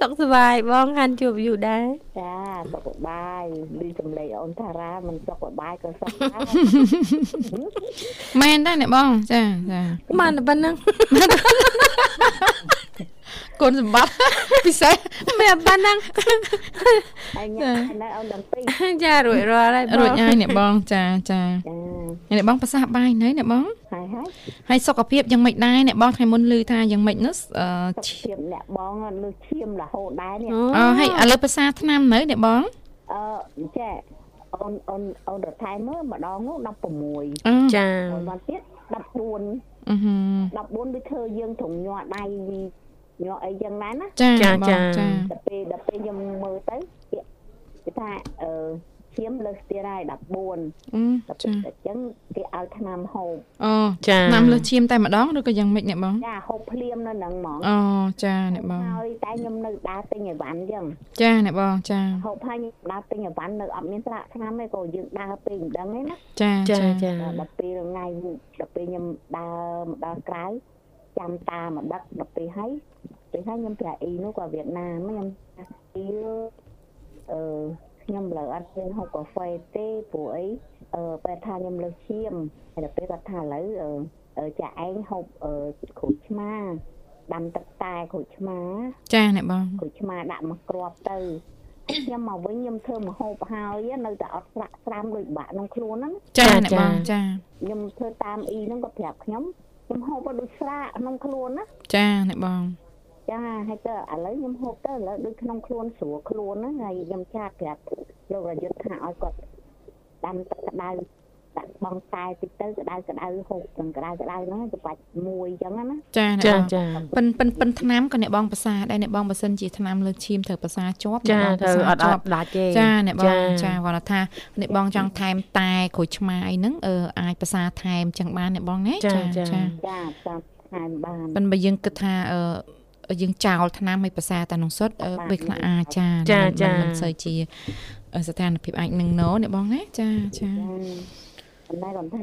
សុខសប្បាយបងខាន់ជួបយូរដែរចាសុខសប្បាយលឺសំឡេងអូនថារ៉ាមិនសុខសប្បាយក៏សុខដែរមែនដែរអ្នកបងចាចាបានតែប៉ុណ្្នឹង គុណសម្បត្តិពិសេសមានប៉ុណ្ណឹងហើយញ៉ាំនៅអូនដល់ពីរចារួចរាល់ហើយបងរួចហើយអ្នកបងចាចាចាអ្នកបងប្រសាសន៍បាយនៅអ្នកបងហើយហើយហើយសុខភាពយ៉ាងម៉េចដែរអ្នកបងថ្ងៃមុនឮថាយ៉ាងម៉េចនោះអឺសុខភាពអ្នកបងលើឈាមរហូតដែរនេះអឺហើយឥឡូវភាសាថ្នាំនៅអ្នកបងអឺចាអូនអូនអូនរថែមើលម្ដងនោះ16អឺចាអូនមកទៀត14អឺហឺ14វាធ្វើយើងត្រង់ញ័រដៃវា ញ័រអីយ៉ាងណាណាចាចាបងចាចាដល់ពេលដល់ពេលខ្ញុំមើលទៅគេគេថាអឺឈាមលើសទៀតហើយ14អឺដល់ចាពេលអញ្ចឹងគេឲ្យថ្នាំហូបអូចាថ្នាំលើសឈាមតែម្ដងឬក៏យ៉ាងម៉េចអ្នកបងចាហូបភ្លាមនៅហ្នឹងហ្មងអូចាអ្នកបងហើយតែខ្ញុំនៅដើរទិញអីវ៉ាន់អញ្ចឹងចាអ្នកបងចាហូបហើយខ្ញុំដើរទិញអីវ៉ាន់នៅអត់មានស្រាក់ថ្នាំទេក៏យើងដើរពេកមិនដឹងទេណាចាចាចាដល់ពេលថ្ងៃដល់ពេលខ្ញុំដើរមកដល់ក្រៅ ចាំតាមកដឹកដល់ពេលហើយពេលហើយខ្ញុំប្រាអ៊ីនោះក៏វៀតណាមខ្ញុំអ៊ីអឺខ្ញុំលើអត់មានហូបកាហ្វេទេព្រោះអីអឺពេលថាខ្ញុំលើឈាមហើយដល់ពេលគាត់ថាឥឡូវអឺចាឯងហូបអឺគ្រូចឆ្មាដាំទឹកតែគ្រូចឆ្មា ចាអ្នកបងគ្រូចឆ្មាដាក់មកគ្រាប់ទៅខ្ញុំមកវិញខ្ញុំធ្វើមហូបហើយនៅតែអត់ស្រាក់ស្រាំដូចបាក់ក្នុងខ្លួនហ្នឹងចាអ្នកបងចាខ្ញុំធ្វើតាមអ៊ីហ្នឹងក៏ប្រាប់ខ្ញុំ ខ្ញុំហូបឲ្យដូចស្រាក់ក្នុងខ្លួនណាចាអ្នកបងចាហើយទៅឥឡូវខ្ញុំហូបទៅឥឡូវដូចក្នុងខ្លួនស្រួលខ្លួនហ្នឹងហើយខ្ញុំចាត់ប្រាប់លោករយុទ្ធថាឲ្យគាត់ដាំទឹកក្តៅ ដាក់បងតែតិចទៅក្តៅក្តៅហូបទាំងក្តៅក្តៅហ្នឹងច្បាច់មួយអញ្ចឹងណាចាអ្នកចាបងចាប៉ិនប៉ិនប៉ិនថ្នាំក៏អ្នកបងប្រសាដែរអ្នកបងបើសិនជាថ្នាំលើឈាមត្រូវប្រសាជាប់ចាអ្នកបងទៅប្រសាអត់អជាត់ប់ដាច់ទេចាអ្នកបងចាគាត់ថាអ្នកបងចង់ថែមតែក្រូចឆ្មាអីហ្នឹងអឺអាចប្រសាថែមចឹងបានអ្នកបងណាចាតាមថែមបានប៉ិនបើយើងគិតថាអឺយើងចោលថ្នាំឲ្យប្រសាតែក្នុងសុទ្ធអឺដូចខ្លះអាចាចាមិនចាមិនសូវជាអឺស្ថានភាពអាចនឹងណូអ្នកបងណាចាចា ប៉ុន្តែគាត់ថា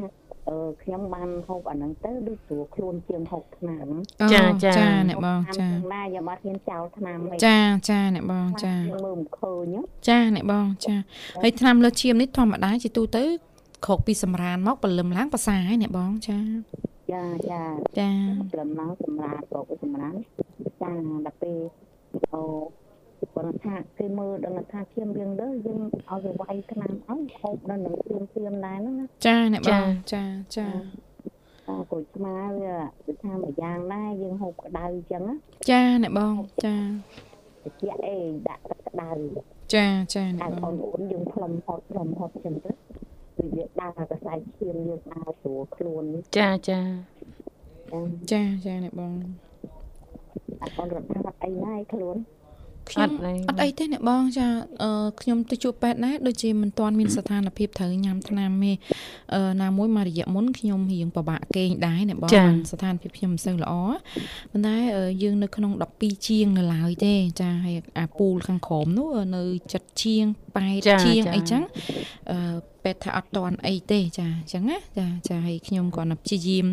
អឺខ្ញុំបានហូបអាហ្នឹងទៅដូចស្រួលខ្លួនជាងហូបថ្នាំអូចាចាចាអ្នកបងចាណាខ្ញុំអត់ហ៊ានចោលថ្នាំទេចាចាអ្នកបងចាមើលមិនឃើញចាអ្នកបងចាហើយថ្នាំលើឈាមនេះធម្មតាជាទូទៅក្រោកពីសម្រានមកព្រលឹមឡើងប្រសាហើយអ្នកបងចាចាចាចាព្រលឹមឡើងសម្រាប់ប្រកសម្រាប់ចាដល់ពេលអូ គាត់ថាគេមើលដល់ថាឈាមយើងទៅយើងឲ្យវាវាយថ្នាំអស់ហូបដល់នឹងឈាមឈាមដែរហ្នឹងណាចាអ្នកបងចាចាតែគួយស្មាវាវាថាមួយយ៉ាងដែរយើងហូបក្តៅអញ្ចឹងណាចាអ្នកបងចាតិចអេដាក់ទឹកក្តៅចាចាអ្នកតែបបងងប្អូនយើងផ្លុំហត់ផ្លុំហត់អញ្ចឹងទៅវាវាដើរកសែងឈាមយើងដើរស្រួលខ្លួនចាចាចឹងចាចាអ្នកបងតែបងរត់ថាអត់អីណាយខ្លួន ខ្ញុំអត់អីទេអ្នកបងចាអឺខ្ញុំទៅជួបពេទ្យដែរដូចជាមិនទាន់មានស្ថានភាពត្រូវញ៉ាំថ្នាំទេអឺណាមួយមករយៈមុនខ្ញុំរៀងពិបាកគេងដែរអ្នកបងបានស្ថានភាពខ្ញុំមិនសូវល្អប៉ុន្តែអឺយើងនៅក្នុង12ជាងនៅឡើយទេចាហើយអាពូលខាងក្រោមនោះនៅចិត្តជាង8ជាងអីចឹងអឺ ពេទ្យថាអត់តន់អីទេចាអញ្ចឹងណាចាចាហើយខ្ញុំគាត់ណាព្យាយាម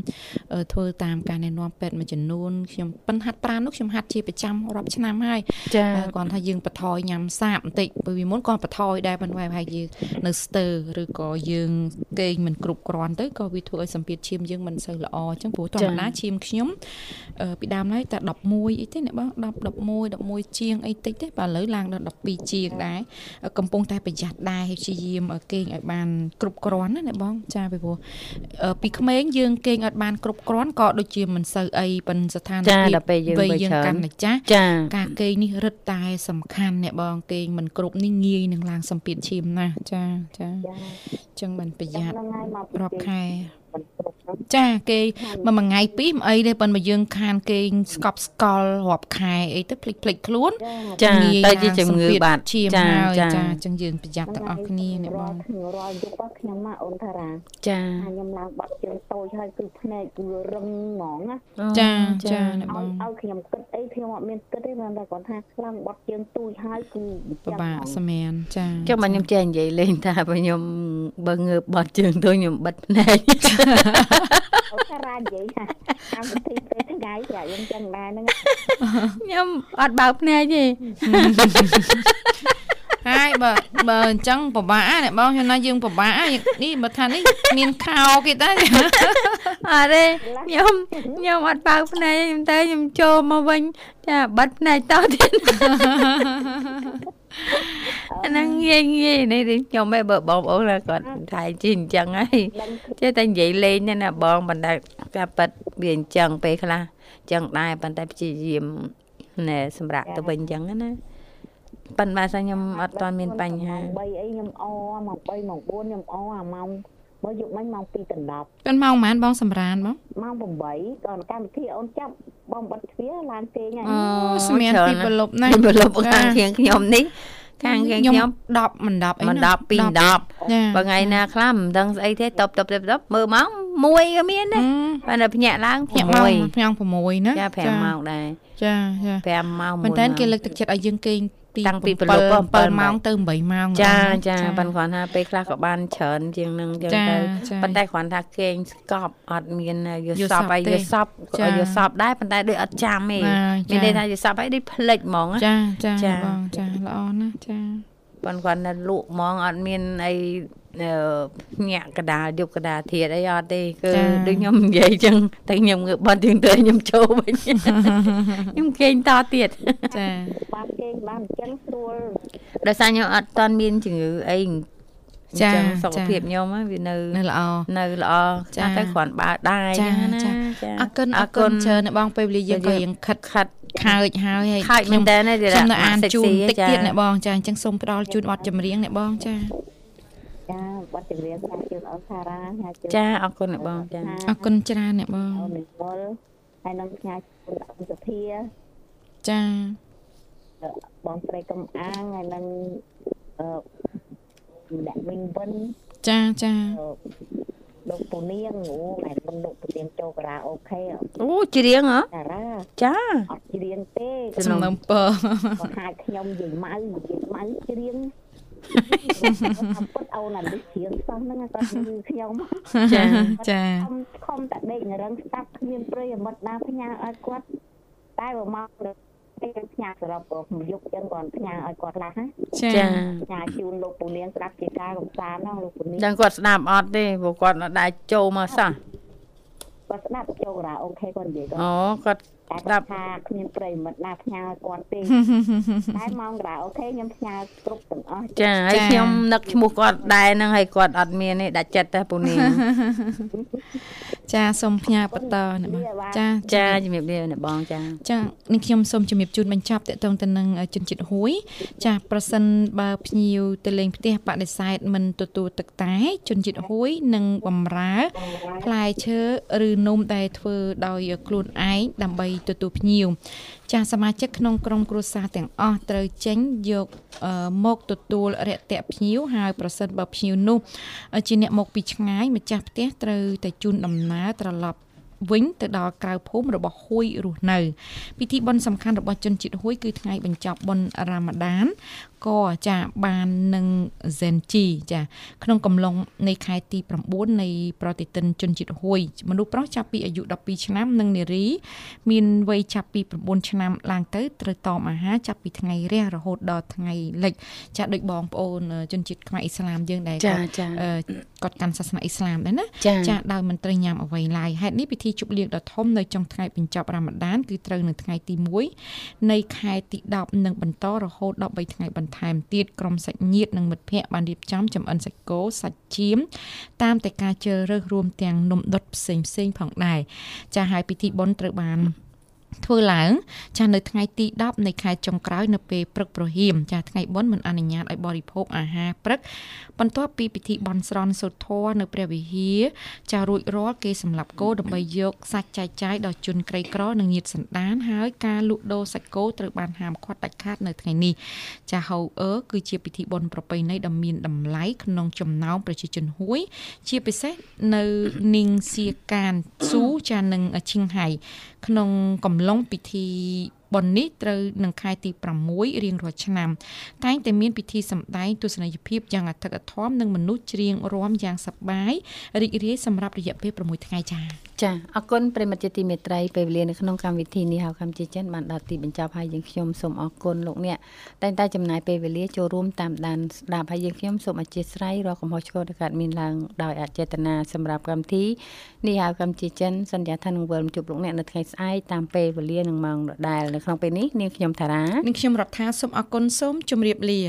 អឺធ្វើតាមការណែនាំពេទ្យមួយចំនួនខ្ញុំប៉ិនហាត់ប្រាណនោះខ្ញុំហាត់ជាប្រចាំរាប់ឆ្នាំហើយចាតែគាត់ថាយើងបន្ថយញ៉ាំសាបបន្តិចព្រោះពីមុនគាត់បន្ថយដែរប៉ុន្តែប្រហែលយើងនៅស្ទើរឬក៏យើងគេងមិនគ្រប់គ្រាន់ទៅក៏វាធ្វើឲ្យសម្ពាធឈាមយើងមិនសូវល្អអញ្ចឹងព្រោះធម្មតាឈាមខ្ញុំអឺពីដើមឡើយតែ11អីទេអ្នកបង10 11 11ជាងអីតិចទេបាទឥឡូវឡើងដល់12ជាងដែរកំពុងតែប្រយ័ត្នដែរហើយព្យាយាមឲ្យគេងឲ្យបានគ្រប់គ្រាន់ណាអ្នកបងចាពីព្រោះអឺពីក្មេងយើងគេងអត់បានគ្រប់គ្រាន់ក៏ដូចជាមិនសូវអីប៉ុនស្ថានចាភាពដល់ពេលយើងវ័យបើយើងច្រើនកាន់តែចាស់ចាការគេងនេះរឹតតែសំខាន់អ្នកបងគេងមិនគ្រប់នេះងាយនឹងឡើងសម្ពាធឈាមណាស់ចាចាអចាញ្ចឹងមិនប្រយ័ត្នហ្នឹងហើយមករាប់ខែមិនគ្រប់ហ្នឹង ចាគេមួយមួយថ្ងៃពីរមិនអីទេប៉ុន្តែបើយើងខានគេងស្កប់ស្កល់រាប់ខែអីទៅភ្លេចភ្លេចខ្លួនចាងាយទៅជាឡើងជំងឺសម្ពាធបាត់ឈាមចាហើយចាចាអញ្ចឹងយើងប្រយ័ត្នទាំងអស់គ្នាអ្នកបងខ្ញុំរាល់យប់ហ្នឹងខ្ញុំមកអូនថារ៉ាចាថាខ្ញុំឡើងបាត់ជើងតូចហើយគឺភ្នែកគឺរឹងហ្មងណាចាចាអ្នកបឲ្យងឲ្យខ្ញុំគិតអីខ្ញុំអត់មានគិតទេគាត់តែគាត់ថាខ្លាំងបាត់ជើងទូចហើយគឺពិបាកសមានចាចុះបើខ្ញុំចេះនិយាយលេងថាបើខ្ញុំបើងើបបត់ជើងទៅខ្ញុំបិទភ្នែកអូថារ៉ានិយាយថាតាមវិធីពេលថ្ងៃចាយើងចឹងដែរហ្នឹងខ្ញុំអត់បើកភ្នែកទេហើយបើបើអញ្ចឹងពិបាកណាអ្នកបងខ្ញុំណាយើងពិបាកណានេះបើថានេះមានខោគេតើអត់ទេខ្ញុំខ្ញុំអត់បើកភ្នែកទេខ្ញុំទៅខ្ញុំចូលមកវិញចាបិទភ្នែកតទៀតអាហ្នឹ ងងាយងាយនេះខ្ញុំឯងបើបងប្អូនណាគាត់ថៃជីអញ្ចឹងហើយដឹងចេះតែនិយាយលេងទេណាបងប៉ុន្តែការប៉ັດវាអញ្ចឹងពេលខ្លះអញ្ចឹងដែរប៉ុន្តែព្យាយាមណែសម្រាប់ទៅវិញអញ្ចឹងណាប៉ុន្តែថាខ្ញុំអត់ទាន់មានបញ្ហា3អីខ្ញុំអម៉ោង3ម៉ោង4ខ្ញុំអអាម៉ោងបើយប់មិញម៉ោង2ដល់10ពេលម៉ោងប៉ុន្មានបងសម្រានបងម៉ោង8ក៏កម្មវិធីអូនចាប់បងបិទទ្វារឡើងគេងហើយអូសម្មានពីប្រលប់ណាខ្ញុំប្រឡប់ខាងខៀងខ្ញុំនេះ ខាងខៀងខ្ញុំ10មិន10អីមិនណា10 2 10ចាបើថ្ងៃណាខ្លះមិនដឹងស្អីទេតបតបតបតបមើលម៉ោង1ក៏មានដែរបើនៅភ្ញាក់ឡើងញាក់ម៉ោង6ផ្ញង6ណាចា5ម៉ោងដែរចាចា5ម៉ោងប៉ុន្តែ1គេលើកទឹកចិត្តឲ្យយើងគេងពី តាំងពីព្រលប់7 7ម៉ោងទៅ8ម៉ោងចាណាចាប៉ុន្តែគ្រាន់ថាពេលខ្លះក៏បានច្រើនជាងនឹងចឹងចាទៅចាប៉ុន្តែគ្រាន់ថាគេងស្កប់អត់មានយយល់ល់សសពប្ហើយទេយល់សពចាយល់សពដែរប៉ុន្តែដូចអត់ចាំទេណាមានចាន័យថាយល់សពហើយដូចភ្លេចហ្មងណាចាចាចាបងចាល្អណាស់ចា ប៉ុន្តែគាត់នៅលក់ហ្មងអត់មានអីអឺញាក់កដាលយកកដាលធៀតអីអត់ទេគឺដូចខ្ញុំនិយាយចឹងតែខ្ញុំងើបបត់ជាងទៅខ្ញុំចូលវិញខ្ញុំគេងតទៀតចាបានគេបានអញ្ចឹងស្រួលដោយសារខ្ញុំអត់តន់មានជំងឺអីអញ្ចាចឹងសុខចាភាពខ្ញុំហ្នឹងវានៅនៅល្អនៅល្អចាចាតែគ្រាន់បើដែរចាចឹងណាចាចាអរគុណអរគុណច្រើនណាស់បងពេលវេលាយើងក៏រៀងខិតខាត់ ខើចហើយហើយខើចមែនតើណាខ្ញុំនៅអានជូនម៉ាក់តិចចាទៀតណាបងចាអញ្ចឹងសូមផ្ដល់ជូនប័ណ្ណចម្រៀងណាបងចាចាបាត់ជំរាបថាជឿនអរសារាញ៉ាជឿនចាអរគុណអ្នកបងចាអរគុណច្រើនណាបងអូននិមលហើយនឹងផ្ញើជូនអង្គសភាចាបងស្រីកំអាងហើយនឹងអឺអ្នកមីងវិនចាចាអឺ លោកពូនាងអូតែមិនលោកពូនាងចូលការ៉ាអូខេអូច្រៀងហ៎តារាចាអត់ច្រៀងទេសំណុំពរគាត់ហាច់ខ្ញុំនិយាយម៉ៅនិយាយម៉ៅច្រៀងខ្ញុំពុតអូនអានេះច្រៀងសោះហ្នឹងគាត់គឺខ្ញុំចាចាខំខំតែដេករឹងស្ដាប់គ្មានប្រិយមិត្តណាផ្ញើឲ្យគាត់តែបើមក ពេលផ្ញើសរុបយុគចឹងគាត់ផ្ញើឲ្យគាត់ខ្លះណាចាចាផ្ញើជូនលោកពូនាងស្ដាប់ជាការកំសាន្តហ្នឹងលោកពូនាងចឹងគាត់ស្ដាប់អត់ទេព្រោះគាត់អត់ដែរចូលមកសោះគាត់ស្ដាប់ចូលការ៉ាអូខេគាត់និយាយគាត់អូគាត់តែ ស្ដាគាត់ប់ថាគ្មានប្រិយមិត្តណាផ្ញើឲ្យគាត់ទេតែមកការ៉ាអូខេខ្ញុំផ្ញើគ្រប់ទាំងអស់ចាហើយខ្ញុំនឹកឈ្មោះគាត់ដែរហ្នឹងហើយគាត់អត់មានទេដាច់ចិត្តតែពូនាងចាសូមផ្ញើបន្តណាបងចាចាជំរាបលាអ្នកបងចាចានេះខ្ញុំសូមជំរាបជូនបញ្ចប់តកតងទៅនឹងជនជាតិហួយ ចាប្រសិនបើភ្ញៀវទៅលេងផ្ទះបដិសេធមិនទទួលទឹកតែជនជាតិហួយនឹងបំរើផ្លែឈើឬនំដែលធ្វើដោយខ្លួនឯងដើម្បីទទួលភ្ញៀវចាសមាជិកក្នុងក្រុមគ្រួសារទាំងអស់ត្រូវចេញយកអឺមកទទួលរយៈភ្ញៀវហើយប្រសិនបើភ្ញៀវនោះជាអ្នកមកពីឆ្ងាយម្ចាស់ផ្ទះត្រូវតែជូនដំណើរត្រឡប់វិញទៅដល់ក្រៅភូមិរបស់ហួយរស់នៅពិធីបុណ្យសំខាន់របស់ជនជាតិហួយគឺថ្ងៃបញ្ចប់បុណ្យរ៉ាម៉ាដាន ក៏ចាបាននឹង Zenji ចាក្នុងកំឡុងនៃខែទី9នៃប្រតិទិនជនជាតិហួយមនុស្សប្រុសចាប់ពីអាយុ12ឆ្នាំនិងនារី មានវ័យចាប់ពី9ឆ្នាំឡើងទៅត្រូវតមអាហារចាប់ពីថ្ងៃរះរហូតដល់ថ្ងៃលិចចាដូចបងប្អូនអឺជនជាតិខ្មែរអ៊ីស្លាមយើងដែលចាគាត់ចាអឺគាត់កាន់សាសនាអ៊ីស្លាមដែរណាចាចាដោយមិនត្រូវញ៉ាំអ្វីឡើយហេតុនេះពិធីជប់លៀងដ៏ធំនៅចុងថ្ងៃបញ្ចប់រ៉ាម៉ាដានគឺត្រូវនៅថ្ងៃទី1នៃខែទី10និងបន្តរហូតដល់3ថ្ងៃបន្ថែមទៀតក្រុមសាច់ញាតិនិងមិត្តភ័ក្តិបានរៀបចំចំអិនសាច់គោសាច់ចៀមតាមតែការជ្រើសរើសរួមទាំងនំដុតផ្សេងផ្សេងៗផងដែរចាហើយពិធីបុណ្យត្រូវបាន ធ្វើឡើងចានៅថ្ងៃទី10នៃខែចុងក្រោយនៅពេលព្រឹកព្រហៀមចាថ្ងៃបុណ្យមិនអនុញ្ញាតឲ្យបរិភោគអាហារព្រឹកបន្ទាប់ពីពិធីបន់ស្រន់សូត្រធម៌នៅព្រះវិហារចារួចរាល់គេសម្លាប់គោដើម្បីយកសាច់ចែកចាយដល់ជនក្រីក្រនិងញាតិសន្តានហើយការលក់ដូរសាច់គោត្រូវបានហាមឃាត់ដាច់ខាតនៅថ្ងៃនេះចាហៅអឺគឺជាពិធីបុណ្យប្រពៃណីដ៏មានតម្លៃក្នុងចំណោមប្រជាជនហួយ ជាពិសេសនៅនីងសៀកានស៊ូចានឹងឈៀងហៃ ក្នុងកំឡុងពិធី បុណ្យនេះត្រូវនឹងខែទី6រៀងរាល់ឆ្នាំ តែងតែមានពិធីសម្ដែងទស្សនីយភាពយ៉ាងអធិកអធមនិងមនុស្សច្រៀងរាំយ៉ាងសប្បាយរីករាយសម្រាប់រយៈពេល6ថ្ងៃចា៎ចាអរគុណប្រិមត្តជាទីមេត្រីពេលវេលានៅក្នុងកម្មវិធីនេះហៅកម្មជាចិនបានដល់ទីបញ្ចប់ហើយយើងខ្ញុំសូមអរគុណលោកអ្នកតែងតែចំណាយពេលវេលាចូលរួមតាមដានស្ដាប់ហើយយើងខ្ញុំសូមអធិស្ឋានរកកំហុសឆ្គងដែលកើតមានឡើងដោយអចេតនាសម្រាប់កម្មវិធីនេះហៅកម្មជាចិនសន្យាថានឹងវិលមកជួបលោកអ្នកនៅថ្ងៃស្អែកតាមពេលវេលានិងម៉ោងដដែលនៅក្នុងពេលនេះនាងខ្ញុំតារានាងខ្ញុំរដ្ឋាសូមអរគុណសូមជម្រាបលា